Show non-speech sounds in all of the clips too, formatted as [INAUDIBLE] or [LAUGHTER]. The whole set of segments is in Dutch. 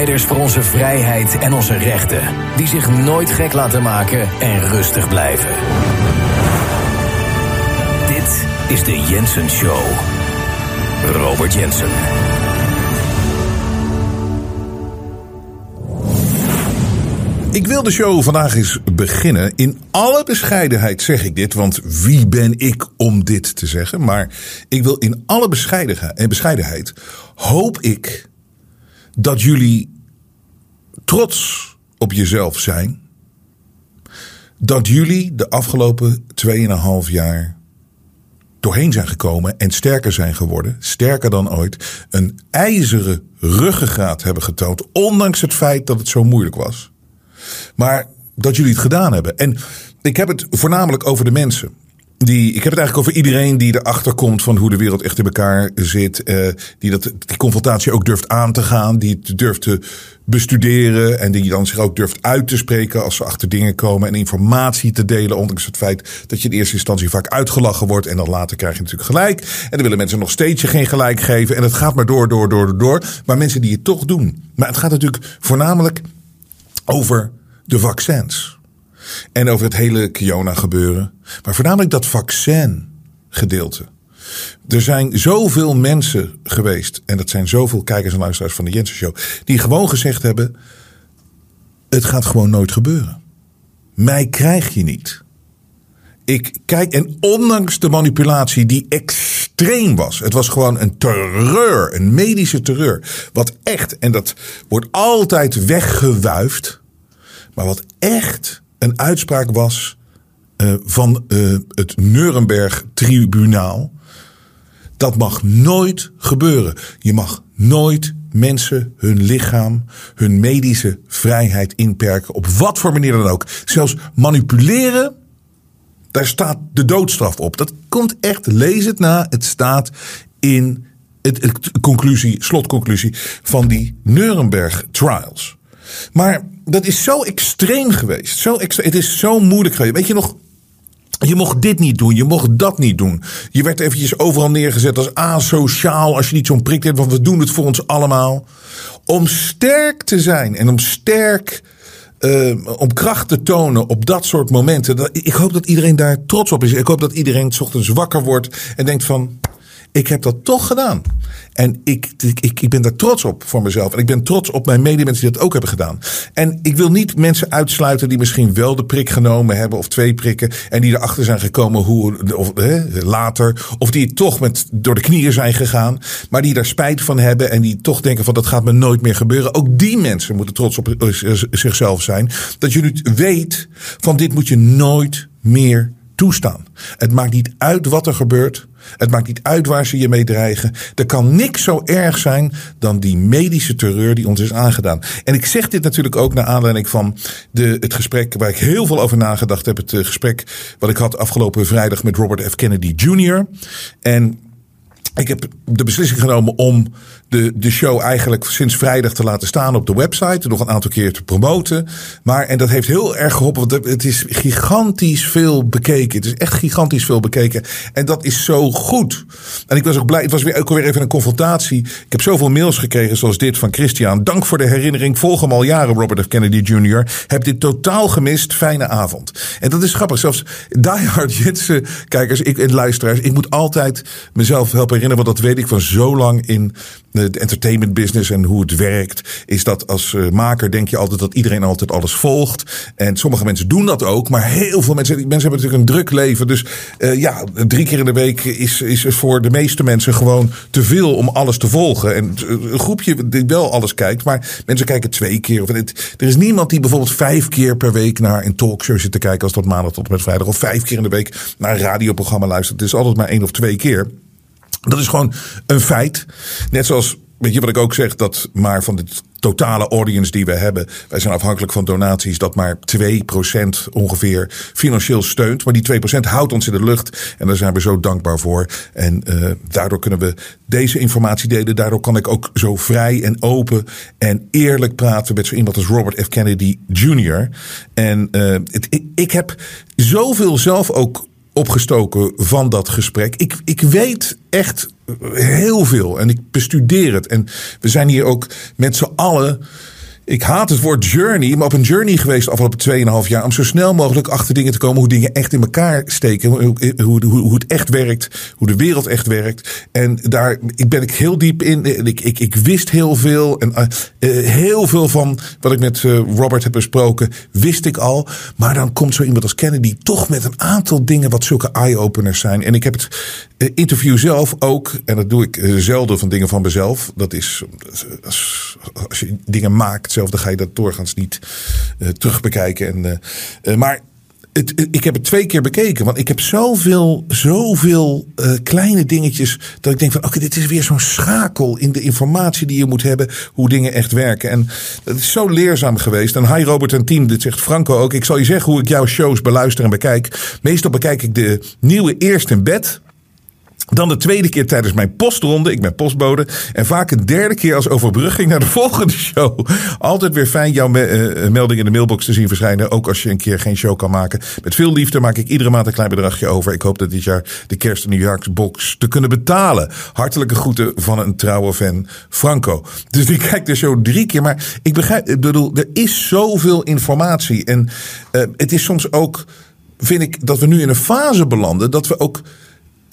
Strijders voor onze vrijheid en onze rechten, die zich nooit gek laten maken en rustig blijven. Dit is de Jensen Show. Robert Jensen. Ik wil de show vandaag eens beginnen. In alle bescheidenheid zeg ik dit, want wie ben ik om dit te zeggen? Maar ik wil in alle bescheidenheid, bescheidenheid hoop ik dat jullie trots op jezelf zijn. Dat jullie de afgelopen 2,5 jaar doorheen zijn gekomen en sterker zijn geworden. Sterker dan ooit. Een ijzeren ruggengraat hebben getoond. Ondanks het feit dat het zo moeilijk was. Maar dat jullie het gedaan hebben. En ik heb het voornamelijk over de mensen. Die, ik heb het eigenlijk over iedereen die erachter komt van hoe de wereld echt in elkaar zit. Uh, die dat, die confrontatie ook durft aan te gaan. Die het durft te bestuderen. En die dan zich ook durft uit te spreken als ze achter dingen komen. En informatie te delen. Ondanks het feit dat je in eerste instantie vaak uitgelachen wordt. En dan later krijg je natuurlijk gelijk. En dan willen mensen nog steeds je geen gelijk geven. En het gaat maar door, door, door, door. Maar mensen die het toch doen. Maar het gaat natuurlijk voornamelijk over de vaccins. En over het hele Kiona gebeuren. Maar voornamelijk dat vaccin gedeelte. Er zijn zoveel mensen geweest. En dat zijn zoveel kijkers en luisteraars van de Jensen Show. Die gewoon gezegd hebben. Het gaat gewoon nooit gebeuren. Mij krijg je niet. Ik kijk, en ondanks de manipulatie die extreem was. Het was gewoon een terreur, een medische terreur. Wat echt, en dat wordt altijd weggewuifd. Maar wat echt een uitspraak was uh, van uh, het Nuremberg-tribunaal. Dat mag nooit gebeuren. Je mag nooit mensen hun lichaam, hun medische vrijheid inperken. Op wat voor manier dan ook. Zelfs manipuleren, daar staat de doodstraf op. Dat komt echt, lees het na. Het staat in het, het conclusie, slotconclusie van die Nuremberg trials. Maar dat is zo extreem geweest. Zo het is zo moeilijk geweest. Weet je nog, je mocht dit niet doen, je mocht dat niet doen. Je werd eventjes overal neergezet als asociaal als je niet zo'n prik hebt, want we doen het voor ons allemaal. Om sterk te zijn en om sterk, uh, om kracht te tonen op dat soort momenten. Ik hoop dat iedereen daar trots op is. Ik hoop dat iedereen s ochtends wakker wordt en denkt van, ik heb dat toch gedaan. En ik, ik, ik ben daar trots op voor mezelf. En ik ben trots op mijn medemensen die dat ook hebben gedaan. En ik wil niet mensen uitsluiten die misschien wel de prik genomen hebben. Of twee prikken. En die erachter zijn gekomen hoe, of, hè, later. Of die toch met, door de knieën zijn gegaan. Maar die daar spijt van hebben. En die toch denken van dat gaat me nooit meer gebeuren. Ook die mensen moeten trots op zichzelf zijn. Dat je nu weet van dit moet je nooit meer toestaan. Het maakt niet uit wat er gebeurt. Het maakt niet uit waar ze je mee dreigen. Er kan niks zo erg zijn dan die medische terreur die ons is aangedaan. En ik zeg dit natuurlijk ook naar aanleiding van de, het gesprek waar ik heel veel over nagedacht heb. Het eh, gesprek wat ik had afgelopen vrijdag met Robert F. Kennedy Jr. En ik heb de beslissing genomen om de, de show eigenlijk sinds vrijdag te laten staan op de website. Nog een aantal keer te promoten. Maar, en dat heeft heel erg geholpen. Want het is gigantisch veel bekeken. Het is echt gigantisch veel bekeken. En dat is zo goed. En ik was ook blij. Het was weer ook alweer even een confrontatie. Ik heb zoveel mails gekregen zoals dit van Christian. Dank voor de herinnering. Volg hem al jaren, Robert F. Kennedy Jr. Heb dit totaal gemist. Fijne avond. En dat is grappig. Zelfs diehard Jitsen kijkers ik, en luisteraars. Ik moet altijd mezelf helpen Want dat weet ik van zo lang in de entertainment business en hoe het werkt, is dat als uh, maker denk je altijd dat iedereen altijd alles volgt. En sommige mensen doen dat ook, maar heel veel mensen, mensen hebben natuurlijk een druk leven. Dus uh, ja, drie keer in de week is, is voor de meeste mensen gewoon te veel om alles te volgen. En een groepje die wel alles kijkt, maar mensen kijken twee keer. Of er is niemand die bijvoorbeeld vijf keer per week naar een talkshow zit te kijken als dat maandag tot en met vrijdag. Of vijf keer in de week naar een radioprogramma luistert. Het is altijd maar één of twee keer. Dat is gewoon een feit. Net zoals, weet je wat ik ook zeg, dat maar van de totale audience die we hebben, wij zijn afhankelijk van donaties, dat maar 2% ongeveer financieel steunt. Maar die 2% houdt ons in de lucht en daar zijn we zo dankbaar voor. En uh, daardoor kunnen we deze informatie delen. Daardoor kan ik ook zo vrij en open en eerlijk praten met zo iemand als Robert F. Kennedy Jr. En het, ik, ik heb zoveel zelf ook opgestoken van dat gesprek. Ik, ik weet echt heel veel. En ik bestudeer het. En we zijn hier ook met z'n allen ik haat het woord journey, maar op een journey geweest afgelopen 2,5 jaar. Om zo snel mogelijk achter dingen te komen hoe dingen echt in elkaar steken. Hoe, hoe, hoe, het echt werkt, hoe de wereld echt werkt. En daar ik ben ik heel diep in. Ik, ik, ik wist heel veel. En uh, heel veel van wat ik met uh, Robert heb besproken, wist ik al. Maar dan komt zo iemand als Kennedy toch met een aantal dingen wat zulke eye-openers zijn. En ik heb het interview zelf ook, en dat doe ik zelden van dingen van mezelf. Dat is als, als je dingen maakt zelf, dan ga je dat doorgaans niet uh, terugbekijken. En, uh, maar het, ik heb het twee keer bekeken. Want ik heb zoveel, zoveel kleine dingetjes. Dat ik denk van oké, dit is weer zo'n schakel in de informatie die je moet hebben. Hoe dingen echt werken. En het is zo leerzaam geweest. En hi Robert en team, dit zegt Franco ook. Ik zal je zeggen hoe ik jouw shows beluister en bekijk. Meestal bekijk ik de nieuwe Eerst in Bed. Dan de tweede keer tijdens mijn postronde. Ik ben postbode. En vaak een derde keer als overbrugging naar de [LAUGHS] volgende show. Altijd weer fijn jouw me uh, melding in de mailbox te zien verschijnen. Ook als je een keer geen show kan maken. Met veel liefde maak ik iedere maand een klein bedragje over. Ik hoop dat dit jaar de kerst en nieuwjaarsbox te kunnen betalen. Hartelijke groeten van een trouwe fan, Franco. Dus ik kijk de show drie keer. Maar ik begrijp, ik bedoel, er is zoveel informatie. En uh, het is soms ook, vind ik, dat we nu in een fase belanden. Dat we ook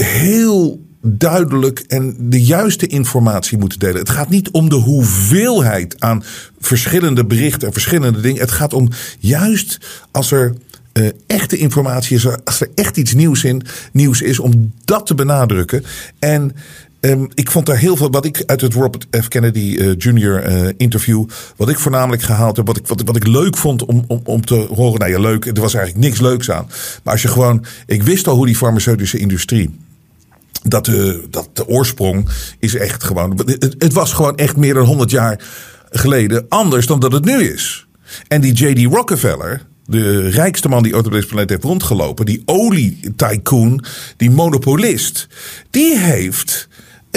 heel duidelijk en de juiste informatie moeten delen. Het gaat niet om de hoeveelheid aan verschillende berichten en verschillende dingen. Het gaat om juist als er uh, echte informatie is, als er echt iets nieuws, in, nieuws is, om dat te benadrukken. En Um, ik vond daar heel veel, wat ik uit het Robert F. Kennedy uh, Jr. Uh, interview, wat ik voornamelijk gehaald heb, wat ik, wat, wat ik leuk vond om, om, om te horen. Nou ja, leuk, er was eigenlijk niks leuks aan. Maar als je gewoon, ik wist al hoe die farmaceutische industrie dat de, dat de oorsprong is echt gewoon. Het, het was gewoon echt meer dan 100 jaar geleden anders dan dat het nu is. En die J.D. Rockefeller, de rijkste man die ooit op deze planeet heeft rondgelopen, die olie-tycoon, die monopolist, die heeft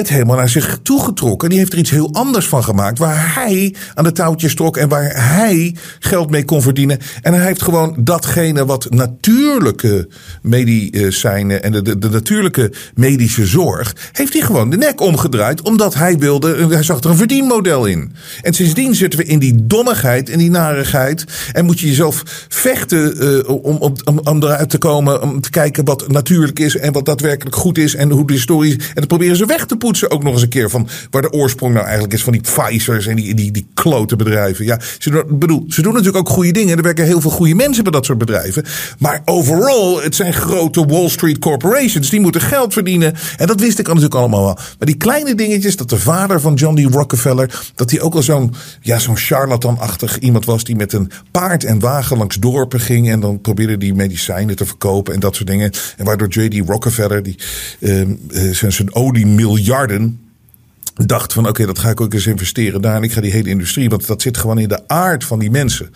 helemaal naar zich toegetrokken. Die heeft er iets heel anders van gemaakt. Waar hij aan de touwtjes trok en waar hij geld mee kon verdienen. En hij heeft gewoon datgene wat natuurlijke medicijnen en de, de, natuurlijke medische zorg. Heeft hij gewoon de nek omgedraaid. Omdat hij wilde, hij zag er een verdienmodel in. En sindsdien zitten we in die dommigheid en die narigheid. En moet je jezelf vechten uh, om, om, om, om eruit te komen. Om te kijken wat natuurlijk is en wat daadwerkelijk goed is. En hoe de historie. En dat proberen ze weg te poetsen ook nog eens een keer van waar de oorsprong nou eigenlijk is van die Pfizer's en die, die, die klote bedrijven. Ja, ze doen, bedoel, ze doen natuurlijk ook goede dingen. Er werken heel veel goede mensen bij dat soort bedrijven. Maar overal, het zijn grote Wall Street corporations. Die moeten geld verdienen. En dat wist ik natuurlijk allemaal wel. Maar die kleine dingetjes, dat de vader van John D. Rockefeller, dat hij ook al zo'n ja, zo'n charlatanachtig iemand was die met een paard en wagen langs dorpen ging. En dan probeerde die medicijnen te verkopen en dat soort dingen. En waardoor J.D. Rockefeller, die uh, zijn, zijn oliemiljard miljarden dacht van oké, dat ga ik ook eens investeren daar. En ik ga die hele industrie, want dat zit gewoon in de aard van die mensen.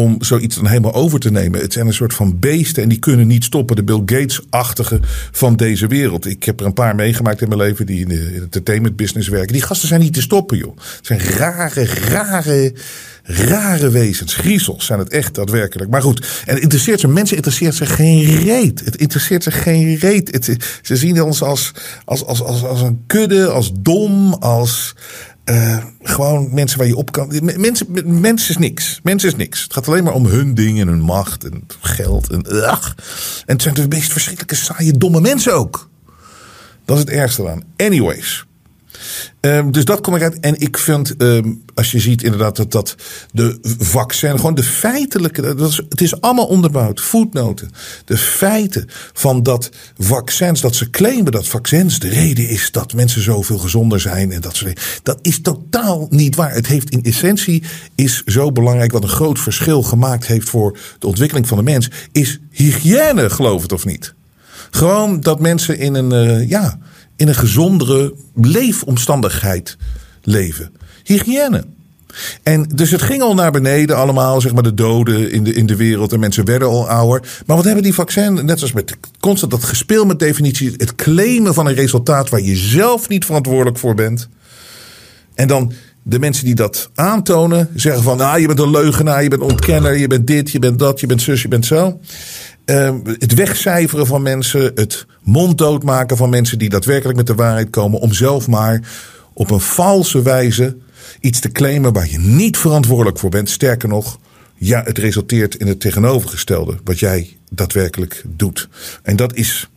Om zoiets dan helemaal over te nemen. Het zijn een soort van beesten en die kunnen niet stoppen. De Bill Gates-achtige van deze wereld. Ik heb er een paar meegemaakt in mijn leven die in de entertainment business werken. Die gasten zijn niet te stoppen, joh. Het zijn rare, rare rare wezens. Griezels zijn het echt daadwerkelijk. Maar goed, en interesseert ze. Mensen interesseert ze geen reet. Het interesseert ze geen reet. Het, ze zien ons als, als, als, als, als een kudde, als dom, als. Uh, gewoon mensen waar je op kan. Mensen, mensen is niks. Mensen is niks. Het gaat alleen maar om hun dingen, hun macht en geld. En, ach. en het zijn de meest verschrikkelijke, saaie, domme mensen ook. Dat is het ergste aan. Anyways. Um, dus dat kom ik uit. En ik vind, um, als je ziet inderdaad dat, dat de vaccin, gewoon de feitelijke, dat is, het is allemaal onderbouwd, voetnoten. De feiten van dat vaccins, dat ze claimen dat vaccins de reden is dat mensen zoveel gezonder zijn en dat soort. Dat is totaal niet waar. Het heeft in essentie, is zo belangrijk, wat een groot verschil gemaakt heeft voor de ontwikkeling van de mens, is hygiëne, geloof het of niet. Gewoon dat mensen in een, uh, ja, in een gezondere leefomstandigheid leven. Hygiëne. En dus het ging al naar beneden allemaal, zeg maar de doden in de, in de wereld. En mensen werden al ouder. Maar wat hebben die vaccins, net zoals met constant dat gespeel met definities. Het claimen van een resultaat waar je zelf niet verantwoordelijk voor bent. En dan de mensen die dat aantonen zeggen van, ah, je bent een leugenaar, je bent ontkenner, je bent dit, je bent dat, je bent zus, je bent zo. Uh, het wegcijferen van mensen, het monddood maken van mensen die daadwerkelijk met de waarheid komen, om zelf maar op een valse wijze iets te claimen waar je niet verantwoordelijk voor bent. Sterker nog, ja, het resulteert in het tegenovergestelde wat jij daadwerkelijk doet. En dat is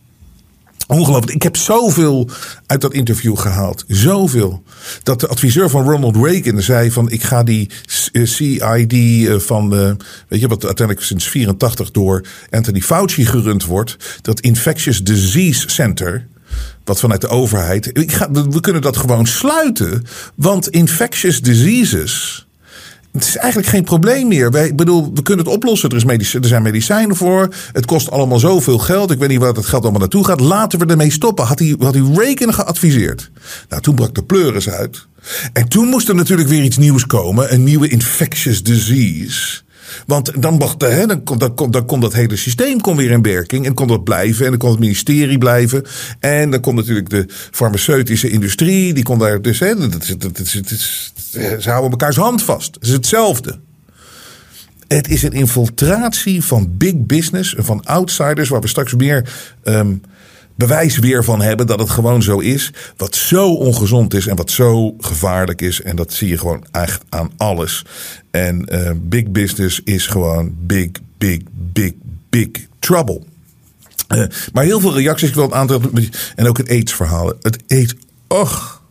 Ongelooflijk. Ik heb zoveel uit dat interview gehaald. Zoveel. Dat de adviseur van Ronald Reagan zei van ik ga die CID eh, van, uh, weet je wat uiteindelijk sinds 84 door Anthony Fauci gerund wordt. Dat Infectious Disease Center. Wat vanuit de overheid. Ik ga, we kunnen dat gewoon sluiten. Want infectious diseases het is eigenlijk geen probleem meer. Wij, bedoel, we kunnen het oplossen. Er, is medic er zijn medicijnen voor. Het kost allemaal zoveel geld. Ik weet niet waar het geld allemaal naartoe gaat. Laten we ermee stoppen. Had hij, had hij Reagan geadviseerd. Nou, toen brak de pleuris uit. En toen moest er natuurlijk weer iets nieuws komen. Een nieuwe infectious disease. Want dan, hè, dan, kon, dan, dat hele systeem kon weer in werking. En kon dat blijven. En dan kon het ministerie blijven. En dan kon natuurlijk de farmaceutische industrie. Die kon daar dus. Dat, dat, ze houden elkaars hand vast. Het is hetzelfde. Het is een infiltratie van big business. Van outsiders. Waar we straks meer. Um, bewijs weer van hebben dat het gewoon zo is. Wat zo ongezond is en wat zo gevaarlijk is. En dat zie je gewoon echt aan alles. En uh, big business is gewoon big, big, big, big trouble. Uh, maar heel veel reacties. Ik wil het aantal. En ook het AIDS-verhaal. Het AIDS. Och.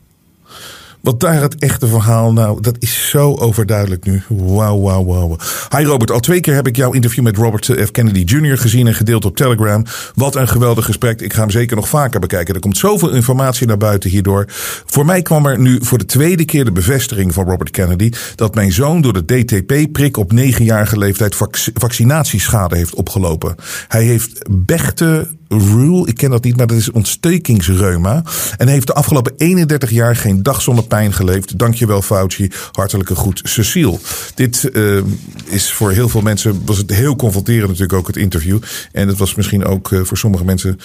Wat daar het echte verhaal, nou, dat is zo overduidelijk nu. Wauw, wauw, wauw. Hi Robert, al twee keer heb ik jouw interview met Robert F. Kennedy Jr. gezien en gedeeld op Telegram. Wat een geweldig gesprek. Ik ga hem zeker nog vaker bekijken. Er komt zoveel informatie naar buiten hierdoor. Voor mij kwam er nu voor de tweede keer de bevestiging van Robert Kennedy dat mijn zoon door de DTP-prik op negenjarige leeftijd vaccinatieschade heeft opgelopen. Hij heeft bechte Rule, ik ken dat niet, maar dat is ontstekingsreuma. En heeft de afgelopen 31 jaar geen dag zonder pijn geleefd. Dankjewel Fauci, hartelijke groet Cecile. Dit uh, is voor heel veel mensen, was het heel confronterend natuurlijk ook het interview. En het was misschien ook uh, voor sommige mensen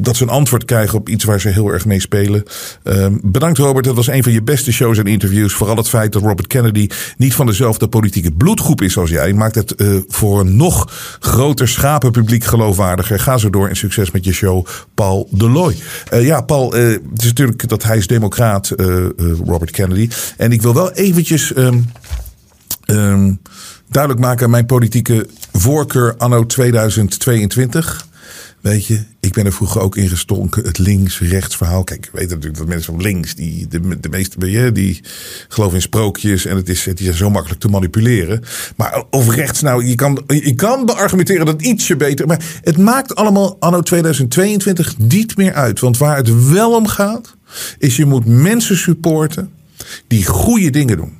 dat ze een antwoord krijgen op iets waar ze heel erg mee spelen. Uh, bedankt Robert, dat was een van je beste shows en interviews. Vooral het feit dat Robert Kennedy niet van dezelfde politieke bloedgroep is als jij. Maakt het uh, voor een nog groter schapenpubliek geloofwaardiger. Ga zo door en succes met je show, Paul Deloy. Uh, ja, Paul, uh, het is natuurlijk dat hij is democraat, Robert Kennedy. En ik wil wel eventjes um, um, duidelijk maken mijn politieke voorkeur anno 2022. Weet je, ik ben er vroeger ook in gestonken. Het links-rechts verhaal. Kijk, ik weet natuurlijk dat mensen van links, die, de, de meeste je, die geloven in sprookjes. En het is, het is zo makkelijk te manipuleren. Maar of rechts, nou, je kan, je kan beargumenteren dat ietsje beter. Maar het maakt allemaal anno 2022 niet meer uit. Want waar het wel om gaat, is je moet mensen supporten die goede dingen doen.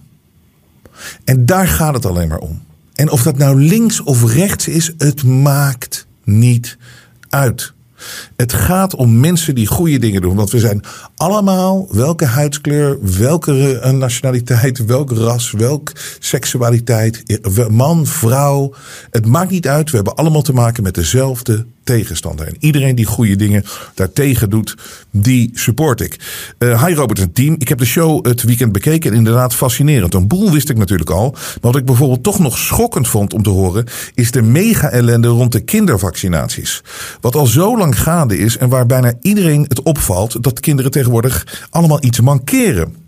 En daar gaat het alleen maar om. En of dat nou links of rechts is, het maakt niet uit. Het gaat om mensen die goede dingen doen. Want we zijn allemaal, welke huidskleur, welke nationaliteit, welk ras, welke seksualiteit, man, vrouw. Het maakt niet uit. We hebben allemaal te maken met dezelfde tegenstander. En iedereen die goede dingen daartegen doet, die support ik. Uh, hi Robert en team. Ik heb de show het weekend bekeken en inderdaad fascinerend. Een boel wist ik natuurlijk al. Maar wat ik bijvoorbeeld toch nog schokkend vond om te horen, is de mega-ellende rond de kindervaccinaties. Wat al zo lang gaande is en waar bijna iedereen het opvalt dat kinderen tegenwoordig allemaal iets mankeren.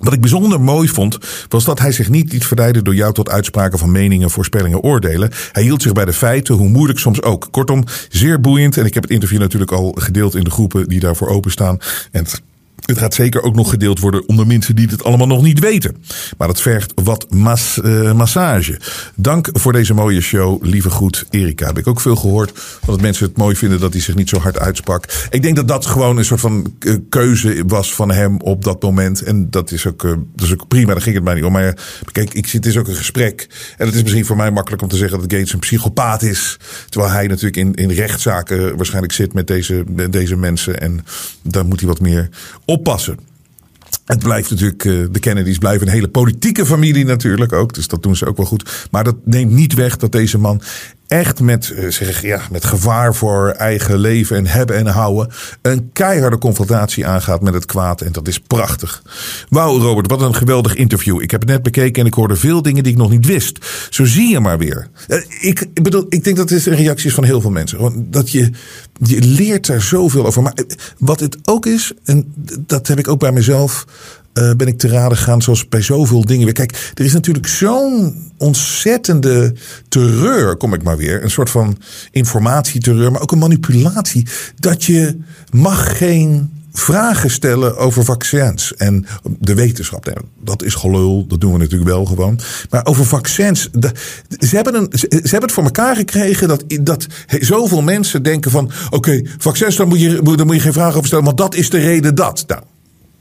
Wat ik bijzonder mooi vond, was dat hij zich niet liet verleiden door jou tot uitspraken van meningen, voorspellingen, oordelen. Hij hield zich bij de feiten, hoe moeilijk soms ook. Kortom, zeer boeiend. En ik heb het interview natuurlijk al gedeeld in de groepen die daarvoor openstaan. En gaat zeker ook nog gedeeld worden onder mensen die het allemaal nog niet weten. Maar het vergt wat mas, uh, massage. Dank voor deze mooie show. Lieve groet, Erika. Heb ik ook veel gehoord. Dat mensen het mooi vinden dat hij zich niet zo hard uitsprak. Ik denk dat dat gewoon een soort van eh, keuze was van hem op dat moment. En dat is ook, uh, dat is ook prima. Daar ging het mij niet om. Maar kijk, ik, het is ook een gesprek. En het is misschien voor mij makkelijk om te zeggen dat Gates een psychopaat is. Terwijl hij natuurlijk in, in rechtszaken waarschijnlijk zit met deze, deze mensen. En daar moet hij wat meer oppassen. Het blijft natuurlijk, eh, de Kennedys blijven een hele politieke familie natuurlijk ook. Dus dat doen ze ook wel goed. Maar dat neemt niet weg dat deze man echt met, eh, zeg, ja, met gevaar voor eigen leven en hebben en houden. een keiharde confrontatie aangaat met het kwaad. En dat is prachtig. Wauw, Robert, wat een geweldig interview. Ik heb het net bekeken en ik hoorde veel dingen die ik nog niet wist. Zo zie je maar weer. Eh, ik, ik bedoel, ik denk dat dit een reactie is van heel veel mensen. Dat je, je leert er zoveel over. Maar eh, wat het ook is, en dat heb ik ook bij mezelf uh, ben ik te raden gegaan, zoals bij zoveel dingen. Kijk, er is natuurlijk zo'n ontzettende terreur, kom ik maar weer. Een soort van informatieterreur, maar ook een manipulatie. Dat je mag geen vragen stellen over vaccins en de wetenschap. Dat is gelul, dat doen we natuurlijk wel gewoon. Maar over vaccins, ze hebben, een, ze hebben het voor elkaar gekregen dat, dat zoveel mensen denken van... oké, vaccins, daar moet, je, moet je geen vragen over stellen, want dat is de reden dat. Nou,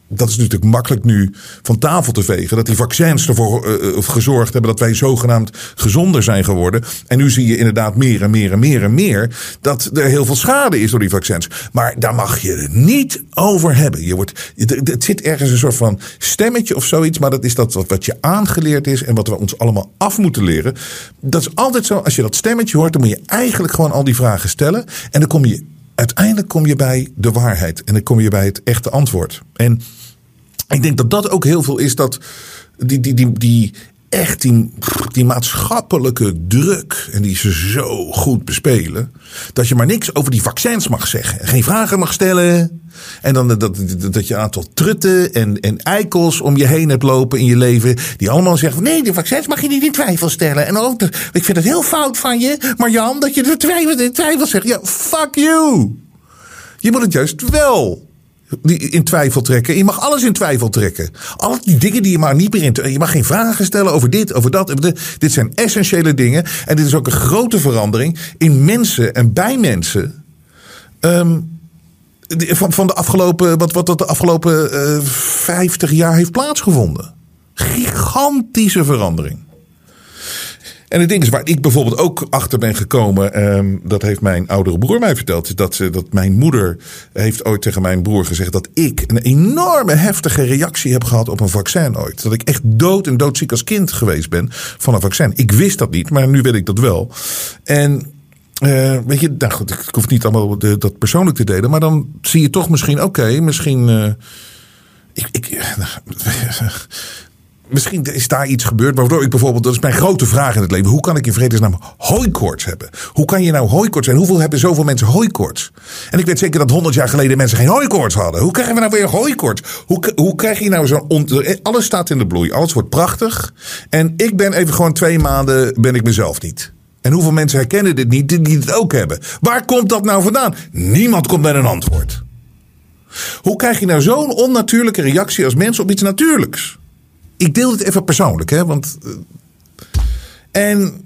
dat is natuurlijk makkelijk nu van tafel te vegen. Dat die vaccins ervoor uh, gezorgd hebben dat wij zogenaamd gezonder zijn geworden. En nu zie je inderdaad meer en meer en meer en meer dat er heel veel schade is door die vaccins. Maar daar mag je het niet over hebben. Je wordt, het zit ergens een soort van stemmetje of zoiets. Maar dat is dat wat je aangeleerd is en wat we ons allemaal af moeten leren. Dat is altijd zo. Als je dat stemmetje hoort, dan moet je eigenlijk gewoon al die vragen stellen. En dan kom je uiteindelijk kom je bij de waarheid. En dan kom je bij het echte antwoord. En ik denk dat dat ook heel veel is dat die, die, die, die echt die, die maatschappelijke druk. En die ze zo goed bespelen. Dat je maar niks over die vaccins mag zeggen. Geen vragen mag stellen. En dan dat, dat, je een aantal trutten en, en eikels om je heen hebt lopen in je leven. Die allemaal zeggen: nee, de vaccins mag je niet in twijfel stellen. En ook, ik vind het heel fout van je, Marjan, dat je de twijfel, in twijfel zegt. Ja, fuck you. Je moet het juist wel in twijfel trekken. Je mag alles in twijfel trekken. Al die dingen die je maar niet meer in. Je mag geen vragen stellen over dit, over dat. Dit zijn essentiële dingen. En dit is ook een grote verandering in mensen en bij mensen. Um, van, van de afgelopen, wat, wat de afgelopen uh, eh, 50 jaar heeft plaatsgevonden. Gigantische verandering. En het ding is waar ik bijvoorbeeld ook achter ben gekomen, um, dat heeft mijn oudere broer mij verteld, dat, dat mijn moeder heeft ooit tegen mijn broer gezegd dat ik een enorme heftige reactie heb gehad op een vaccin ooit. Dat ik echt dood en doodziek als kind geweest ben van een vaccin. Ik wist dat niet, maar nu weet ik dat wel. En uh, weet je, nou goed, ik hoef niet allemaal de, dat persoonlijk te delen, maar dan zie je toch misschien, oké, misschien. Uh, ik, ik, [LAUGHS] misschien is daar iets gebeurd. Waardoor ik bijvoorbeeld, dat is mijn grote vraag in het leven. Hoe kan ik in vredesnaam hooikoorts hebben? Hoe kan je nou hooikoorts zijn? Hoeveel hebben zoveel mensen hooikoorts? En ik weet zeker dat honderd jaar geleden mensen geen hooikoorts hadden. Hoe krijgen we nou weer hooikoorts? Hoe, hoe krijg je nou zo'n... Alles staat in de bloei. Alles wordt prachtig. En ik ben even gewoon twee maanden ben ik mezelf niet. En hoeveel mensen herkennen dit niet die het ook hebben? Waar komt dat nou vandaan? Niemand komt met een antwoord. Hoe krijg je nou zo'n onnatuurlijke reactie als mens op iets natuurlijks? Ik deel dit even persoonlijk, hè, want. Eh, en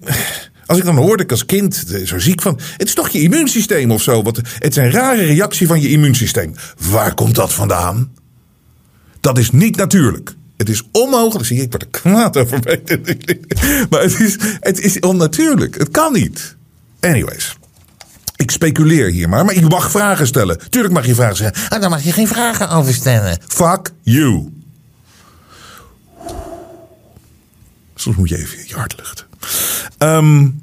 als ik dan hoorde ik als kind eh, zo ziek van. Het is toch je immuunsysteem of zo? Wat, het is een rare reactie van je immuunsysteem. Waar komt dat vandaan? Dat is niet natuurlijk. Het is onmogelijk. Zie je, ik word er kwaad over. [LAUGHS] Maar het is, het is onnatuurlijk. Het kan niet. Anyways. Ik speculeer hier maar. Maar je mag vragen stellen. Tuurlijk mag je vragen stellen. Ah, dan mag je geen vragen over stellen. Fuck you. Soms moet je even je hart luchten. Um,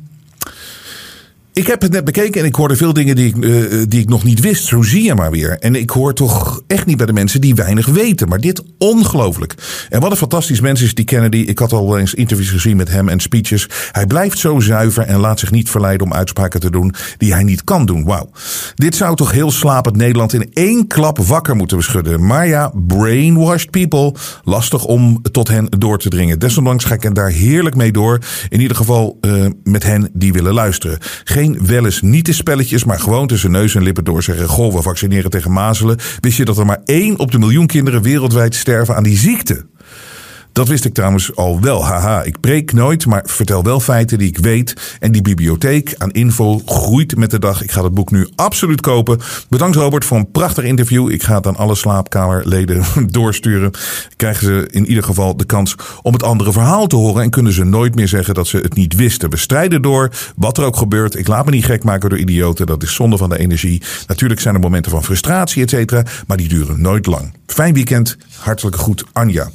ik heb het net bekeken en ik hoorde veel dingen die ik, uh, die ik nog niet wist. Zo zie je maar weer. En ik hoor toch echt niet bij de mensen die weinig weten. Maar dit ongelooflijk. En wat een fantastisch mens is die Kennedy. Ik had al eens interviews gezien met hem en speeches. Hij blijft zo zuiver en laat zich niet verleiden om uitspraken te doen die hij niet kan doen. Wauw. Dit zou toch heel slapend Nederland in één klap wakker moeten beschudden. Maar ja, brainwashed people. Lastig om tot hen door te dringen. Desondanks ga ik er daar heerlijk mee door. In ieder geval uh, met hen die willen luisteren. Wel eens niet de spelletjes, maar gewoon tussen neus en lippen door zeggen: Goh, we vaccineren tegen mazelen. Wist je dat er maar één op de miljoen kinderen wereldwijd sterven aan die ziekte? Dat wist ik trouwens al wel. Haha, ik preek nooit, maar vertel wel feiten die ik weet. En die bibliotheek aan info groeit met de dag. Ik ga het boek nu absoluut kopen. Bedankt Robert voor een prachtig interview. Ik ga het aan alle slaapkamerleden [LAUGHS] doorsturen. Krijgen ze in ieder geval de kans om het andere verhaal te horen. En kunnen ze nooit meer zeggen dat ze het niet wisten. We strijden door, wat er ook gebeurt. Ik laat me niet gek maken door idioten. Dat is zonde van de energie. Natuurlijk zijn er momenten van frustratie, et cetera. Maar die duren nooit lang. Fijn weekend. Hartelijk goed, Anja.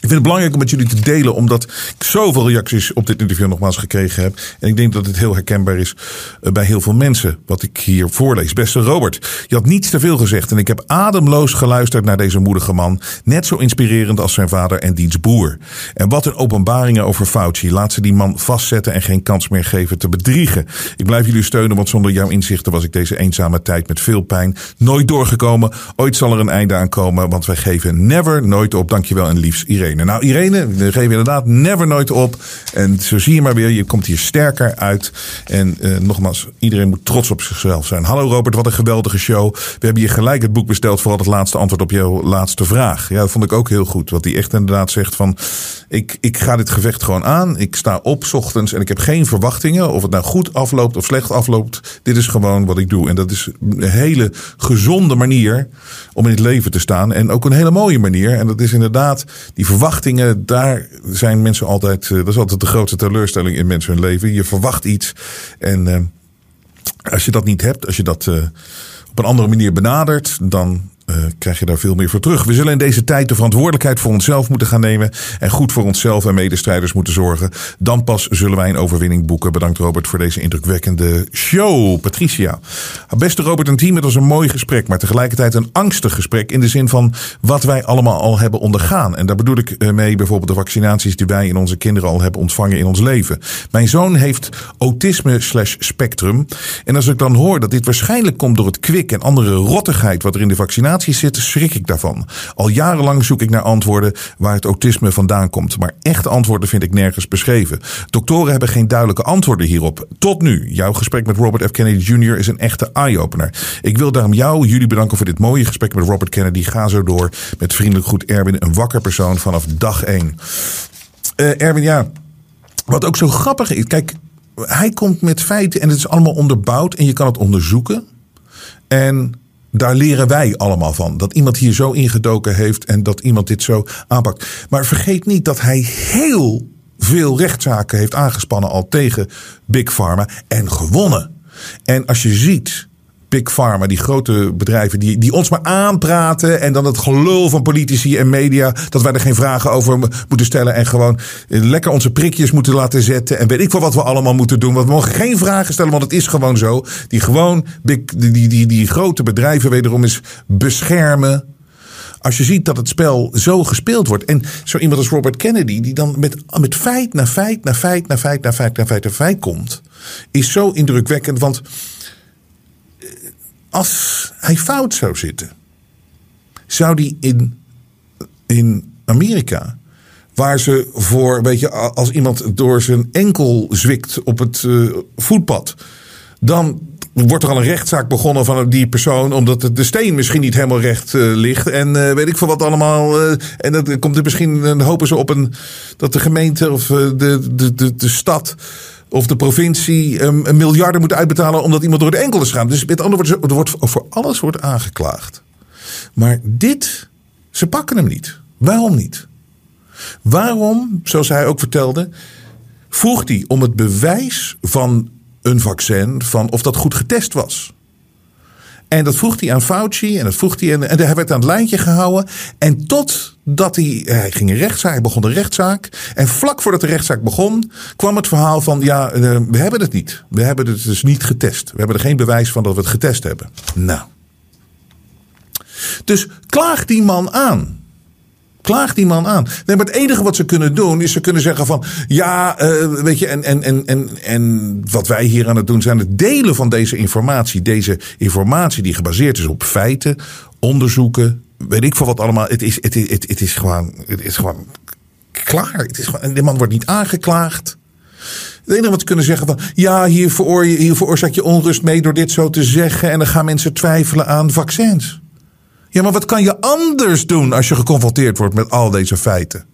Ik vind het belangrijk om met jullie te delen, omdat ik zoveel reacties op dit interview nogmaals gekregen heb. En ik denk dat het heel herkenbaar is eh, bij heel veel mensen, wat ik hier voorlees. Beste Robert, je had niets te veel gezegd en ik heb ademloos geluisterd naar deze moedige man. Net zo inspirerend als zijn vader en diens broer. En wat een openbaringen over Fauci. Laat ze die man vastzetten en geen kans meer geven te bedriegen. Ik blijf jullie steunen, want zonder jouw inzichten was ik deze eenzame tijd met veel pijn nooit doorgekomen. Ooit zal er een einde aan komen, want wij geven never, nooit op. Dankjewel en liefst Irene. Nou, Irene, we geven inderdaad never nooit op. En zo zie je maar weer, je komt hier sterker uit. En uh, nogmaals, iedereen moet trots op zichzelf zijn. Hallo Robert, wat een geweldige show. We hebben hier gelijk het boek besteld, vooral het laatste antwoord op jouw laatste vraag. Ja, dat vond ik ook heel goed. Wat hij echt inderdaad zegt van, ik, ik ga dit gevecht gewoon aan. Ik sta op ochtends en ik heb geen verwachtingen. Of het nou goed afloopt of slecht afloopt. Dit is gewoon wat ik doe. En dat is een hele gezonde manier om in het leven te staan. En ook een hele mooie manier. En dat is inderdaad die verwachtingen. Daar zijn mensen altijd. Dat is altijd de grootste teleurstelling in mensen hun leven. Je verwacht iets. En uh, als je dat niet hebt, als je dat uh, op een andere manier benadert, dan uh, krijg je daar veel meer voor terug. We zullen in deze tijd de verantwoordelijkheid voor onszelf moeten gaan nemen. En goed voor onszelf en medestrijders moeten zorgen. Dan pas zullen wij een overwinning boeken. Bedankt Robert voor deze indrukwekkende show. Patricia. Beste Robert en team, het was een mooi gesprek. Maar tegelijkertijd een angstig gesprek. In de zin van wat wij allemaal al hebben ondergaan. En daar bedoel ik mee bijvoorbeeld de vaccinaties die wij in onze kinderen al hebben ontvangen in ons leven. Mijn zoon heeft autisme slash spectrum. En als ik dan hoor dat dit waarschijnlijk komt door het kwik en andere rottigheid wat er in de vaccinatie zit, schrik ik daarvan. Al jarenlang zoek ik naar antwoorden waar het autisme vandaan komt. Maar echte antwoorden vind ik nergens beschreven. Doktoren hebben geen duidelijke antwoorden hierop. Tot nu. Jouw gesprek met Robert F. Kennedy Jr. is een echte eye-opener. Ik wil daarom jou, jullie bedanken voor dit mooie gesprek met Robert Kennedy. Ga zo door met vriendelijk goed Erwin, een wakker persoon vanaf dag 1. Uh, Erwin, ja. Wat ook zo grappig is. Kijk, hij komt met feiten en het is allemaal onderbouwd en je kan het onderzoeken. En daar leren wij allemaal van. Dat iemand hier zo ingedoken heeft en dat iemand dit zo aanpakt. Maar vergeet niet dat hij heel veel rechtszaken heeft aangespannen al tegen Big Pharma en gewonnen. En als je ziet Big Pharma, die grote bedrijven, die, die ons maar aanpraten. En dan het gelul van politici en media. Dat wij er geen vragen over moeten stellen. En gewoon lekker onze prikjes moeten laten zetten. En weet ik wel wat we allemaal moeten doen. Want we mogen geen vragen stellen, want het is gewoon zo. Die gewoon, big, die, die, die, grote bedrijven wederom eens beschermen. Als je ziet dat het spel zo gespeeld wordt. En zo iemand als Robert Kennedy, die dan met, met feit na feit na feit na feit na feit na feit na feit komt. Is zo indrukwekkend. Want als hij fout zou zitten, zou die in, in Amerika, waar ze voor, weet je, als iemand door zijn enkel zwikt op het uh, voetpad, dan wordt er al een rechtszaak begonnen van die persoon, omdat de steen misschien niet helemaal recht uh, ligt. En uh, weet ik veel wat allemaal. En dan komt er misschien, dan hopen ze op een, dat de gemeente of de, de, de stad of de provincie um, een miljarden moet uitbetalen omdat iemand door de enkel is gegaan. Dus met andere woorden, er wordt voor alles wordt aangeklaagd. Maar dit, ze pakken hem niet. Waarom niet? Waarom, zoals hij ook vertelde, vroeg hij om het bewijs van een vaccin, van of dat goed getest was. En dat vroeg hij aan Fauci en dat vroeg hij en, en hij werd aan het lijntje gehouden. En totdat hij, hij ging een rechtszaak, hij begon de rechtszaak. En vlak voordat de rechtszaak begon, kwam het verhaal van ja, eh, we hebben het niet. We hebben het dus niet getest. We hebben er geen bewijs van dat we het getest hebben. Nou. Dus klaag die man aan. Klaag die man aan. Nee, maar het enige wat ze kunnen doen is ze kunnen zeggen van ja, uh, weet je, en, en, en, en, en wat wij hier aan het doen zijn het delen van deze informatie. Deze informatie die gebaseerd is op feiten, onderzoeken, weet ik veel wat allemaal. Het is, het, het, het is gewoon, het is gewoon klaar. Het is gewoon, die man wordt niet aangeklaagd. Het enige wat ze kunnen zeggen van ja, hier, veroor, hier veroorzaak je onrust mee door dit zo te zeggen. En dan gaan mensen twijfelen aan vaccins. Ja, maar wat kan je anders doen als je geconfronteerd wordt met al deze feiten?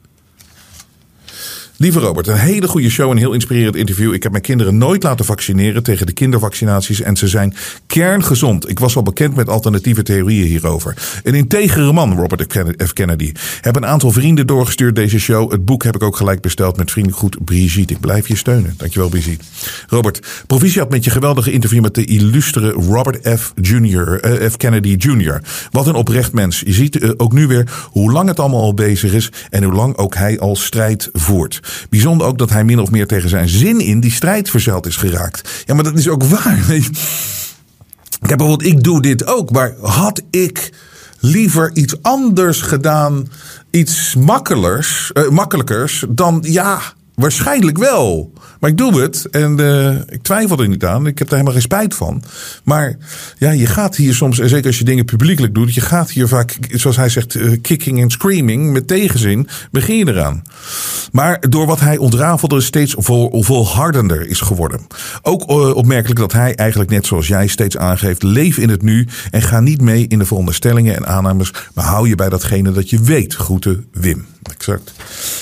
Lieve Robert, een hele goede show en heel inspirerend interview. Ik heb mijn kinderen nooit laten vaccineren tegen de kindervaccinaties en ze zijn kerngezond. Ik was al bekend met alternatieve theorieën hierover. Een integere man, Robert F. Kennedy. Heb een aantal vrienden doorgestuurd deze show. Het boek heb ik ook gelijk besteld met vriendelijk Brigitte. Ik blijf je steunen. Dankjewel Brigitte. Robert, proficiat met je geweldige interview met de illustere Robert F. Jr., uh, F. Kennedy Jr. Wat een oprecht mens. Je ziet uh, ook nu weer hoe lang het allemaal al bezig is en hoe lang ook hij al strijd voert. Bijzonder ook dat hij min of meer tegen zijn zin in die strijd verzeld is geraakt. Ja, maar dat is ook waar. [LAUGHS] Ik heb bijvoorbeeld, ik doe dit ook, maar had ik liever iets anders gedaan, iets makkelijkers, uh, makkelijkers dan ja, waarschijnlijk wel. Maar ik doe het en uh, ik twijfel er niet aan. Ik heb daar helemaal geen spijt van. Maar ja, je gaat hier soms, en zeker als je dingen publiekelijk doet, je gaat hier vaak, zoals hij zegt, uh, kicking en screaming, met tegenzin, begin je eraan. Maar door wat hij ontrafelde steeds vol, volhardender is geworden. Ook uh, opmerkelijk dat hij eigenlijk net zoals jij steeds aangeeft, leef in het nu en ga niet mee in de veronderstellingen en aannames, maar hou je bij datgene dat je weet. Groeten Wim. Exact.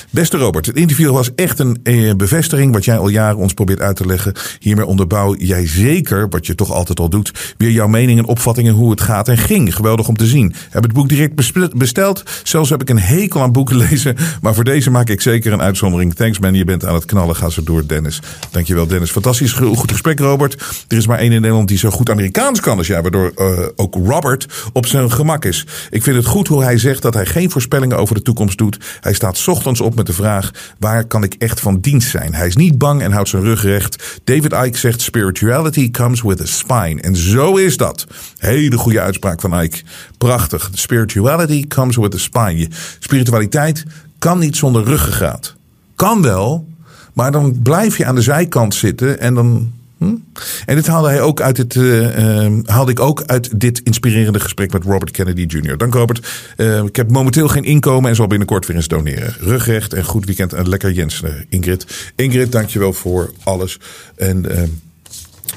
Beste Robert, het interview was echt een eh, bevestiging wat jij al jaren ons probeert uit te leggen. Hiermee onderbouw jij zeker, wat je toch altijd al doet, weer jouw mening en opvattingen hoe het gaat en ging. Geweldig om te zien. Heb het boek direct besteld. Zelfs heb ik een hekel aan boeken [LAUGHS] lezen. Maar voor deze maak ik zeker een uitzondering. Thanks man, je bent aan het knallen. Ga zo door, Dennis. Dankjewel, Dennis. Fantastisch goed gesprek, Robert. Er is maar één in Nederland die zo goed Amerikaans kan als jij, waardoor uh, ook Robert op zijn gemak is. Ik vind het goed hoe hij zegt dat hij geen voorspellingen over de toekomst doet. Hij staat ochtends op met de vraag: waar kan ik echt van dienst zijn? Hij is niet bang en houdt zijn rug recht. David Icke zegt: spirituality comes with a spine. En zo is dat. Hele goede uitspraak van Icke. Prachtig. Spirituality comes with a spine. Spiritualiteit kan niet zonder ruggengraat. Kan wel, maar dan blijf je aan de zijkant zitten en dan Hm? En dit haalde hij ook uit het, uh, uh, haalde ik ook uit dit inspirerende gesprek met Robert Kennedy Jr. Dank Robert. Uh, ik heb momenteel geen inkomen en zal binnenkort weer eens doneren. Rugrecht en goed weekend en lekker Jens, Ingrid. Ingrid, dankjewel voor alles. En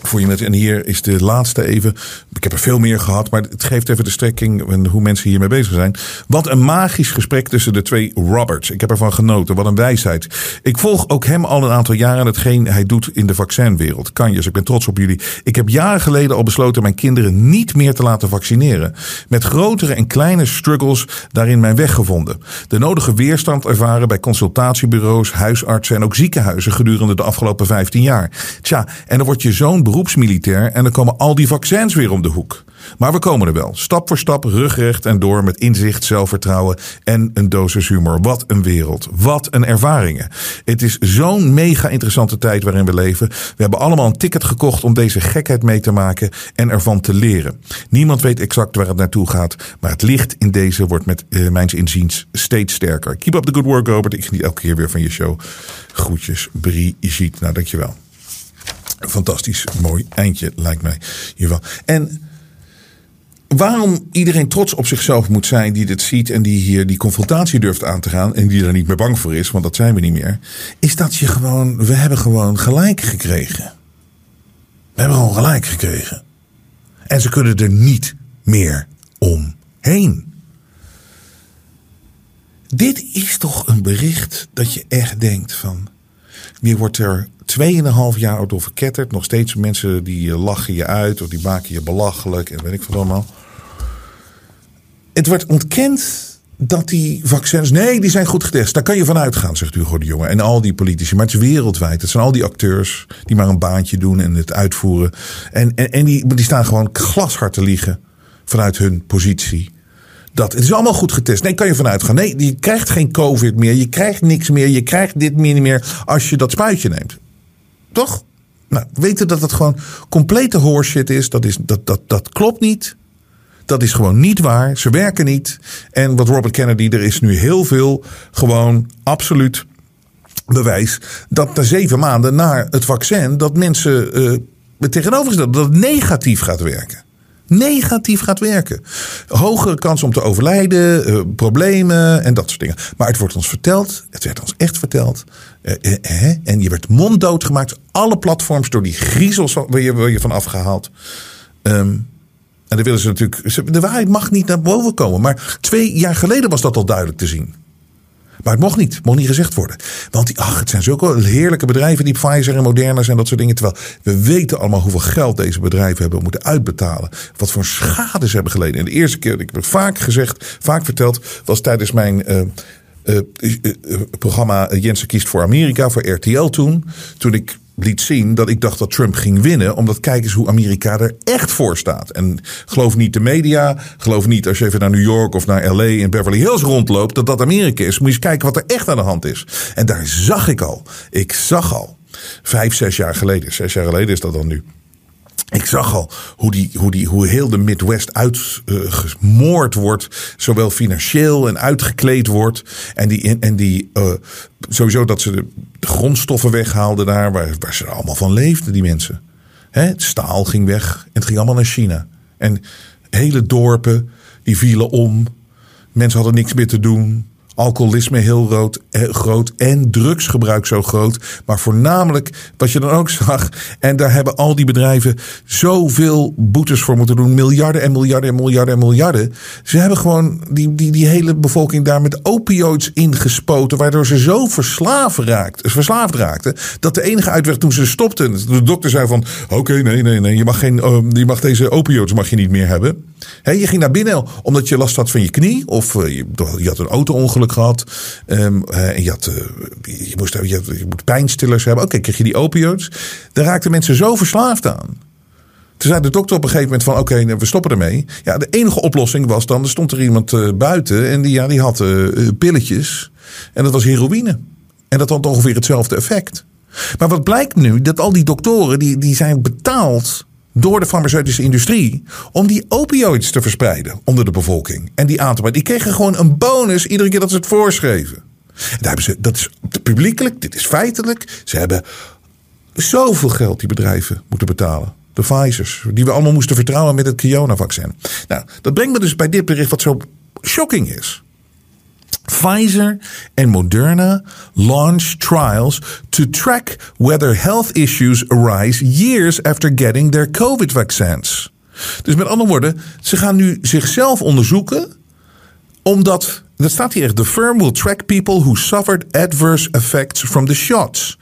voor je met. En hier is de laatste even. Ik heb er veel meer gehad, maar het geeft even de strekking en hoe mensen hiermee bezig zijn. Wat een magisch gesprek tussen de twee Roberts. Ik heb ervan genoten. Wat een wijsheid. Ik volg ook hem al een aantal jaren hetgeen hij doet in de vaccinwereld. Kanjes, ik ben trots op jullie. Ik heb jaren geleden al besloten mijn kinderen niet meer te laten vaccineren. Met grotere en kleine struggles daarin mijn weg gevonden. De nodige weerstand ervaren bij consultatiebureaus, huisartsen en ook ziekenhuizen gedurende de afgelopen 15 jaar. Tja, en dan word je zo'n beroepsmilitair en dan komen al die vaccins weer om de hoek. Maar we komen er wel. Stap voor stap, rugrecht en door met inzicht, zelfvertrouwen en een dosis humor. Wat een wereld. Wat een ervaringen. Het is zo'n mega interessante tijd waarin we leven. We hebben allemaal een ticket gekocht om deze gekheid mee te maken en ervan te leren. Niemand weet exact waar het naartoe gaat, maar het licht in deze wordt met uh, mijns inziens steeds sterker. Keep up the good work, Robert. Ik geniet elke keer weer van je show. Groetjes, Brigitte. Nou, dankjewel. Fantastisch mooi eindje, lijkt mij. Hiervan. En waarom iedereen trots op zichzelf moet zijn die dit ziet en die hier die confrontatie durft aan te gaan en die er niet meer bang voor is, want dat zijn we niet meer, is dat je gewoon, we hebben gewoon gelijk gekregen. We hebben gewoon gelijk gekregen. En ze kunnen er niet meer omheen. Dit is toch een bericht dat je echt denkt van, wie wordt er 2,5 jaar door verketterd. Nog steeds mensen die eh, lachen je uit of die maken je belachelijk en weet ik wat allemaal. Het wordt ontkend dat die vaccins. Nee, die zijn goed getest. Daar kan je van uitgaan, zegt Hugo de Jonge. En al die politici. Maar het is wereldwijd. Het zijn al die acteurs die maar een baantje doen en het uitvoeren. En, en, en die, die staan gewoon glashard te liegen vanuit hun positie. Dat, het is allemaal goed getest. Nee, kan je vanuit gaan. Nee, je krijgt geen COVID meer. Je krijgt niks meer. Je krijgt dit meer niet meer als je dat spuitje neemt. Nou, weten dat het gewoon complete horseshit is. Dat, is dat, dat, dat klopt niet. Dat is gewoon niet waar. Ze werken niet. En wat Robert Kennedy, er is nu heel veel gewoon absoluut bewijs dat na zeven maanden na het vaccin dat mensen uh, tegenovergesteld dat het negatief gaat werken negatief gaat werken. Hogere kans om te overlijden, uh, problemen en dat soort dingen. Maar het wordt ons verteld, het werd ons echt verteld. Uh, uh, en je werd monddood gemaakt. Alle platforms door die griezels waar je, je van afgehaald. Um, en dan willen ze natuurlijk. De waarheid mag niet naar boven komen. Maar twee jaar geleden was dat al duidelijk te zien. Maar het mocht niet. Mocht niet gezegd worden. Want die, ach, het zijn zulke heerlijke bedrijven, die Pfizer en Moderna en dat soort dingen. Terwijl we weten allemaal hoeveel geld deze bedrijven hebben moeten uitbetalen. Wat voor schade ze hebben geleden. En de eerste keer, ik heb vaak gezegd, vaak verteld, was tijdens mijn uh, uh, uh, programma Jensen kiest voor Amerika, voor RTL toen. Toen ik liet zien dat ik dacht dat Trump ging winnen. Omdat kijk eens hoe Amerika er echt voor staat. En geloof niet de media. Geloof niet als je even naar New York of naar LA in Beverly Hills rondloopt. Dat dat Amerika is. Moet je eens kijken wat er echt aan de hand is. En daar zag ik al. Ik zag al. Vijf, zes jaar geleden. Zes jaar geleden is dat dan nu. Ik zag al hoe, die, hoe, die, hoe heel de Midwest uitgemoord uh, wordt. Zowel financieel en uitgekleed wordt. En, die, en die, uh, sowieso dat ze de, grondstoffen weghaalden daar. Waar, waar ze allemaal van leefden, die mensen. Hè? Het staal ging weg. En het ging allemaal naar China. En hele dorpen die vielen om. Mensen hadden niks meer te doen alcoholisme heel groot, eh, groot en drugsgebruik zo groot. Maar voornamelijk wat je dan ook zag. En daar hebben al die bedrijven zoveel boetes voor moeten doen. Miljarden en miljarden en miljarden en miljarden. Ze hebben gewoon die, die, die hele bevolking daar met opioids ingespoten. Waardoor ze zo verslaafd, raakt, verslaafd raakten. Dat de enige uitweg toen ze stopten. De dokter zei van oké nee nee nee. Je mag, geen, uh, mag deze opioids mag je niet meer hebben. Je ging naar binnen omdat je last had van je knie. Of uh, je, je had een auto-ongeluk gehad. Um, en je, je, moest, je, moet pijnstillers hebben. Oké, kreeg je die opioids. Daar raakten mensen zo verslaafd aan. Toen zei de dokter op een gegeven moment van oké, okay, we stoppen ermee. Ja, de enige oplossing was dan, er stond er iemand uh, buiten en die, ja, die had pilletjes. En dat was heroïne. En dat had ongeveer hetzelfde effect. Maar wat blijkt nu? Dat al die doktoren die, die zijn betaald door de farmaceutische industrie om die opioids te verspreiden onder de bevolking. En die aan te Die kregen gewoon een bonus iedere keer dat ze het voorschreven. En daar hebben ze, dat is publiekelijk, dit is feitelijk. Ze hebben zoveel geld die bedrijven moeten betalen. De Pfizer's, die we allemaal moesten vertrouwen met het Corona-vaccin. Nou, dat brengt me dus bij dit bericht wat zo shocking is. Pfizer and Moderna launch trials to track whether health issues arise years after getting their COVID vaccines. Dus met andere woorden, ze gaan nu zichzelf onderzoeken, omdat, dat staat hier echt, the firm will track people who suffered adverse effects from the shots.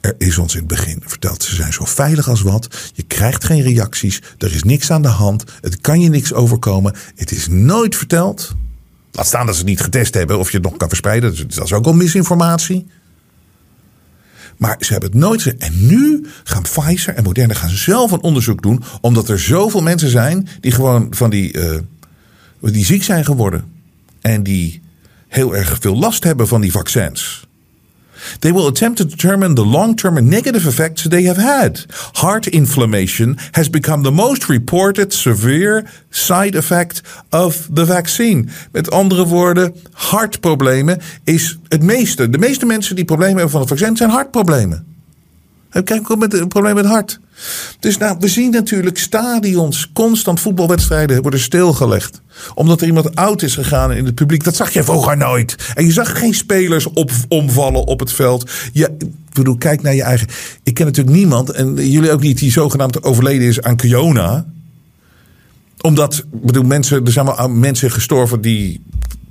Er is ons in het begin verteld, ze zijn zo veilig als wat. Je krijgt geen reacties, er is niks aan de hand, het kan je niks overkomen. Het is nooit verteld Laat staan dat ze het niet getest hebben of je het nog kan verspreiden. Dat is ook al misinformatie. Maar ze hebben het nooit. En nu gaan Pfizer en Moderna gaan zelf een onderzoek doen. Omdat er zoveel mensen zijn die gewoon van die, uh, die ziek zijn geworden. En die heel erg veel last hebben van die vaccins. They will attempt to determine the long term negative effects they have had. Heart inflammation has become the most reported severe side effect of the vaccine. Met andere woorden, hartproblemen is het meeste. De meeste mensen die problemen hebben van het vaccin zijn hartproblemen. Kijk ook met het probleem met het hart. Dus nou, we zien natuurlijk stadions, constant voetbalwedstrijden worden stilgelegd. Omdat er iemand oud is gegaan in het publiek. Dat zag je vroeger nooit. En je zag geen spelers op, omvallen op het veld. Je, ik bedoel, kijk naar je eigen. Ik ken natuurlijk niemand, en jullie ook niet, die zogenaamd overleden is aan corona. Omdat, bedoel, mensen, er zijn wel mensen gestorven die,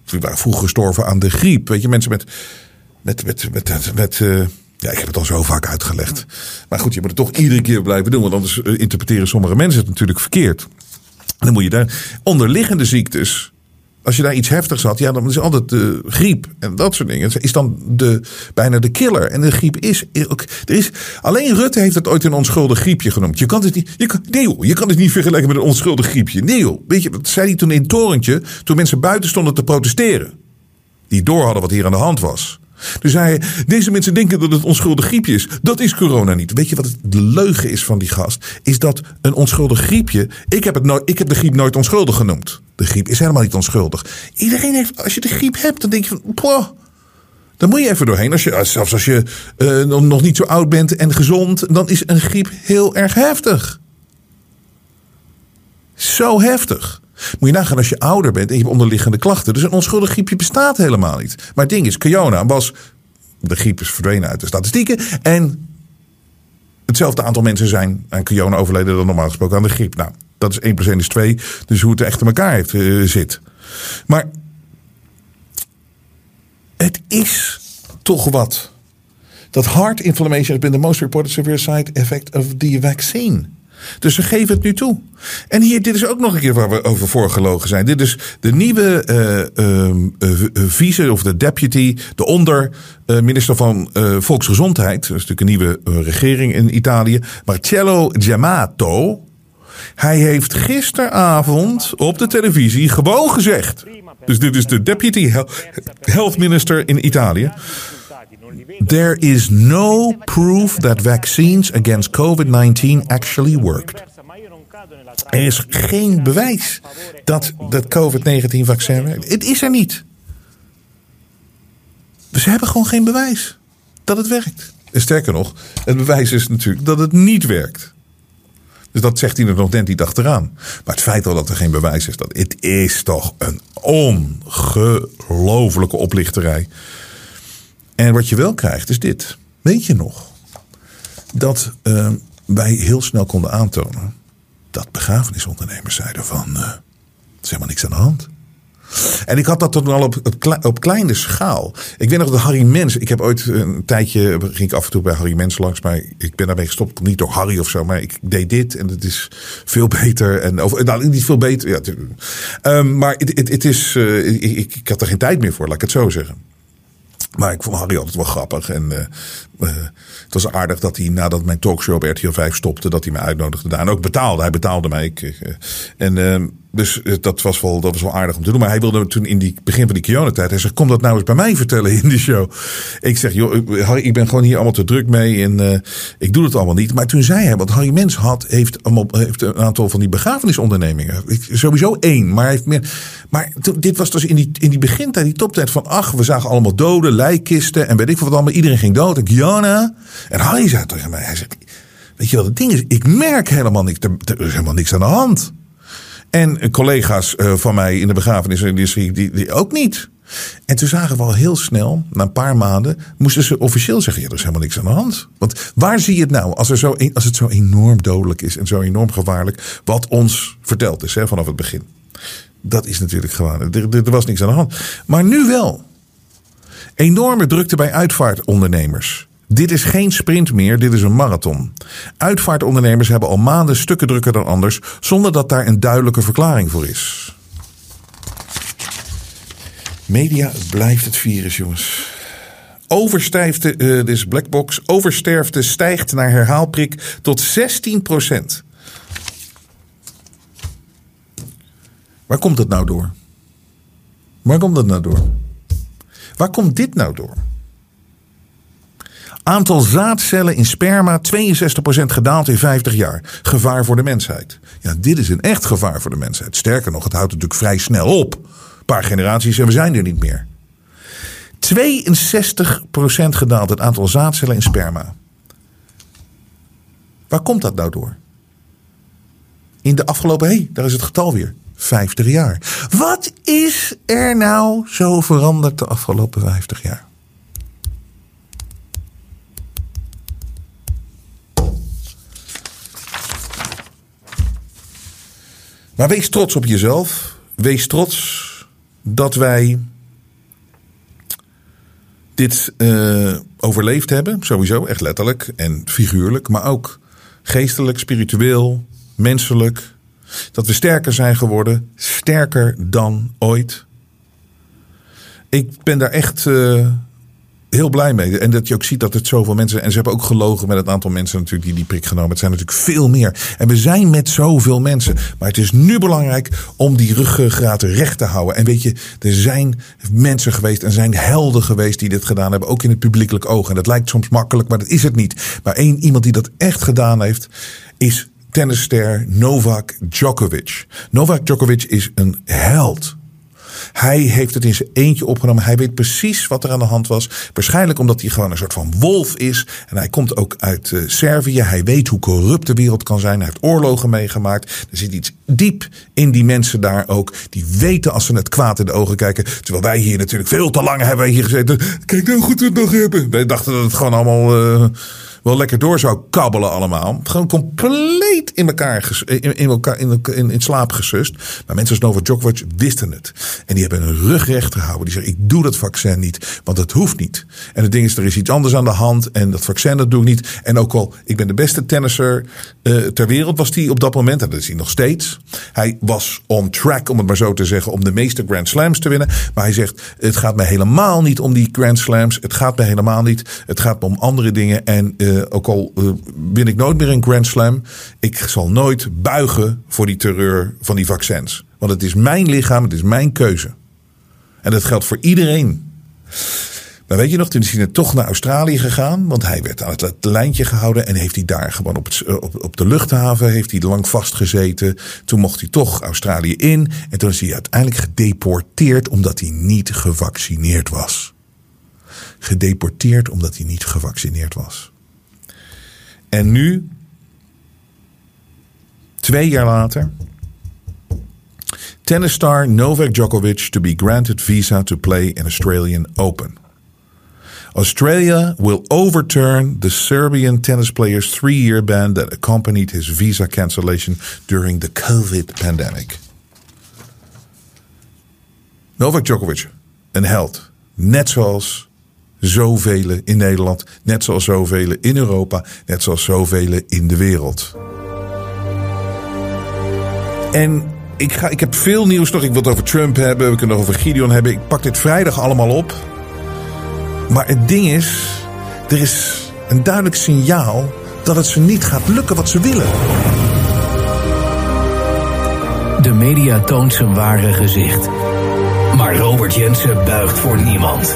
die waren vroeger gestorven aan de griep. Weet je, mensen met, met, met, met, met, met uh, ja, ik heb het al zo vaak uitgelegd. Maar goed, je moet het toch iedere keer blijven doen. Want anders eh, interpreteren sommige mensen het natuurlijk verkeerd. Dan moet je daar onderliggende ziektes. Als je daar iets heftigs had, ja, dan is altijd de griep en dat soort dingen. Is dan de, bijna de killer. En de griep is. Er is alleen Rutte heeft het ooit een onschuldig griepje genoemd. Je kan het niet. Je kan, nee, je kan het niet vergelijken met een onschuldig griepje. Nee. Weet je, wat zei hij toen in het torentje? Toen mensen buiten stonden te protesteren. Die door hadden wat hier aan de hand was. Dus hij, deze mensen denken dat het onschuldig griepje is. Dat is corona niet. Weet je wat het, de leugen is van die gast? Is dat een onschuldig griepje. Ik heb, het nooit, ik heb de griep nooit onschuldig genoemd. De griep is helemaal niet onschuldig. Iedereen heeft, als je de griep hebt, dan denk je van. Dan moet je even doorheen. Als je, zelfs als je uh, nog niet zo oud bent en gezond, dan is een griep heel erg heftig. Zo heftig. Moet je nagaan als je ouder bent en je hebt onderliggende klachten. Dus een onschuldig griepje bestaat helemaal niet. Maar het ding is, corona was. De griep is verdwenen uit de statistieken. En hetzelfde aantal mensen zijn aan corona overleden dan normaal gesproken aan de griep. Nou, dat is 1 plus 1 is 2. Dus hoe het echt in elkaar uh, zit. Maar Het is toch wat. Dat heart inflammation has been the most reported severe side effect of the vaccine. Dus ze geven het nu toe. En hier, dit is ook nog een keer waar we over voorgelogen zijn. Dit is de nieuwe uh, uh, vice of de deputy, de onder minister van Volksgezondheid. Dat is natuurlijk een nieuwe regering in Italië. Marcello Giamato. Hij heeft gisteravond op de televisie gewoon gezegd. Dus dit is de deputy health minister in Italië. There is no proof that vaccines against COVID-19 actually worked. Er is geen bewijs dat dat COVID-19 vaccin werkt. Het is er niet. Ze hebben gewoon geen bewijs dat het werkt. En sterker nog, het bewijs is natuurlijk dat het niet werkt. Dus dat zegt hij er nog net niet achteraan. Maar het feit al dat er geen bewijs is, dat het is toch een ongelofelijke oplichterij. En wat je wel krijgt is dit. Weet je nog dat uh, wij heel snel konden aantonen dat begrafenisondernemers zeiden van uh, er is helemaal niks aan de hand. En ik had dat toen al op, op, kleine schaal. Ik weet nog dat Harry Mens. Ik heb ooit een tijdje. ging ik af en toe bij Harry Mens langs. Maar ik ben daarmee gestopt. Niet door Harry of zo. Maar ik deed dit. En het is veel beter. En, of, nou, niet veel beter. Ja, um, maar het, is. Uh, ik, ik, had er geen tijd meer voor. Laat ik het zo zeggen. Maar ik vond Harry altijd wel grappig. En uh, uh, het was aardig dat hij nadat mijn talkshow op RTL 5 stopte, dat hij me uitnodigde daar. En ook betaalde. Hij betaalde mij. Uh, en ehm, dus eh, dat was, wel, dat was wel aardig om te doen. Maar hij wilde toen in die begin van die coronatijd. Hij zegt, kom dat nou eens bij mij vertellen in de show. Ik zeg, joh, ik ben gewoon hier allemaal te druk mee. En ik doe het allemaal niet. Maar toen zei hij, want Harry Mens had, heeft een aantal van die begrafenisondernemingen. Ik, sowieso één, maar hij heeft meer. Maar dit was dus in die, in die begintijd, die toptijd van, ach, we zagen allemaal doden, lijkkisten en weet ik wat allemaal. Iedereen ging dood. Ik, En Harry zei tegen mij, hij weet je wat het ding is? Ik merk helemaal niks, er is helemaal niks aan de hand. En collega's uh, van mij in de begrafenisindustrie, die, die ook niet. En toen zagen we al heel snel, na een paar maanden, moesten ze officieel zeggen: ja, er is helemaal niks aan de hand. Want waar zie je het nou als, er zo, als het zo enorm dodelijk is en zo enorm gevaarlijk, wat ons verteld is hè, vanaf het begin? Dat is natuurlijk gewoon, er, er was niks aan de hand. Maar nu wel. Enorme drukte bij uitvaartondernemers. Dit is geen sprint meer, dit is een marathon. Uitvaartondernemers hebben al maanden stukken drukker dan anders, zonder dat daar een duidelijke verklaring voor is. Media blijft het virus, jongens. Overstijfte, uh, dit is Blackbox, oversterfte stijgt naar herhaalprik tot 16 procent. Waar komt het nou door? Waar komt het nou door? Waar komt dit nou door? Aantal zaadcellen in sperma 62% gedaald in 50 jaar. Gevaar voor de mensheid. Ja, dit is een echt gevaar voor de mensheid. Sterker nog, het houdt natuurlijk vrij snel op. Een paar generaties en we zijn er niet meer. 62% gedaald het aantal zaadcellen in sperma. Waar komt dat nou door? In de afgelopen, hé, hey, daar is het getal weer. 50 jaar. Wat is er nou zo veranderd de afgelopen 50 jaar? Maar wees trots op jezelf. Wees trots dat wij dit uh, overleefd hebben. Sowieso, echt letterlijk en figuurlijk. Maar ook geestelijk, spiritueel, menselijk. Dat we sterker zijn geworden. Sterker dan ooit. Ik ben daar echt uh, heel blij mee. En dat je ook ziet dat het zoveel mensen. En ze hebben ook gelogen met het aantal mensen natuurlijk die die prik genomen. Het zijn natuurlijk veel meer. En we zijn met zoveel mensen. Maar het is nu belangrijk om die ruggengraat recht te houden. En weet je, er zijn mensen geweest en zijn helden geweest die dit gedaan hebben. Ook in het publiekelijk oog. En dat lijkt soms makkelijk, maar dat is het niet. Maar één iemand die dat echt gedaan heeft, is tennisster Novak Djokovic. Novak Djokovic is een held. Hij heeft het in zijn eentje opgenomen. Hij weet precies wat er aan de hand was. Waarschijnlijk omdat hij gewoon een soort van wolf is. En hij komt ook uit uh, Servië. Hij weet hoe corrupt de wereld kan zijn. Hij heeft oorlogen meegemaakt. Er zit iets diep in die mensen daar ook. Die weten als ze het kwaad in de ogen kijken. Terwijl wij hier natuurlijk veel te lang hebben hier gezeten. Kijk nou goed we het nog hebben. Wij dachten dat het gewoon allemaal... Uh, wel lekker door zou kabbelen allemaal. Gewoon compleet in elkaar, in, in, elkaar in, in, slaap gesust. Maar mensen als Novak Djokovic wisten het. En die hebben hun rug recht gehouden. Die zeggen, ik doe dat vaccin niet, want het hoeft niet. En het ding is, er is iets anders aan de hand. En dat vaccin, dat doe ik niet. En ook al, ik ben de beste tennisser uh, ter wereld, was hij op dat moment. En dat is hij nog steeds. Hij was on track, om het maar zo te zeggen, om de meeste Grand Slams te winnen. Maar hij zegt, het gaat mij helemaal niet om die Grand Slams. Het gaat mij helemaal niet. Het gaat me om andere dingen. En uh, ook al uh, win ik nooit meer een Grand Slam. Ik zal nooit buigen voor die terreur van die vaccins. Want het is mijn lichaam, het is mijn keuze. En dat geldt voor iedereen. Maar weet je nog, toen is hij toch naar Australië gegaan. Want hij werd aan het lijntje gehouden. En heeft hij daar gewoon op, het, op, op de luchthaven heeft hij lang vastgezeten. Toen mocht hij toch Australië in. En toen is hij uiteindelijk gedeporteerd omdat hij niet gevaccineerd was. Gedeporteerd omdat hij niet gevaccineerd was. En nu, twee jaar later, tennis star Novak Djokovic to be granted visa to play in Australian Open. Australia will overturn the Serbian tennis player's three year ban that accompanied his visa cancellation during the COVID pandemic. Novak Djokovic, een held. Net zoals zoveel in Nederland, net zoals zoveel in Europa, net zoals zoveel in de wereld. En ik, ga, ik heb veel nieuws nog. Ik wil het over Trump hebben, we kunnen het over Gideon hebben. Ik pak dit vrijdag allemaal op. Maar het ding is, er is een duidelijk signaal dat het ze niet gaat lukken wat ze willen. De media toont zijn ware gezicht. Maar Robert Jensen buigt voor niemand.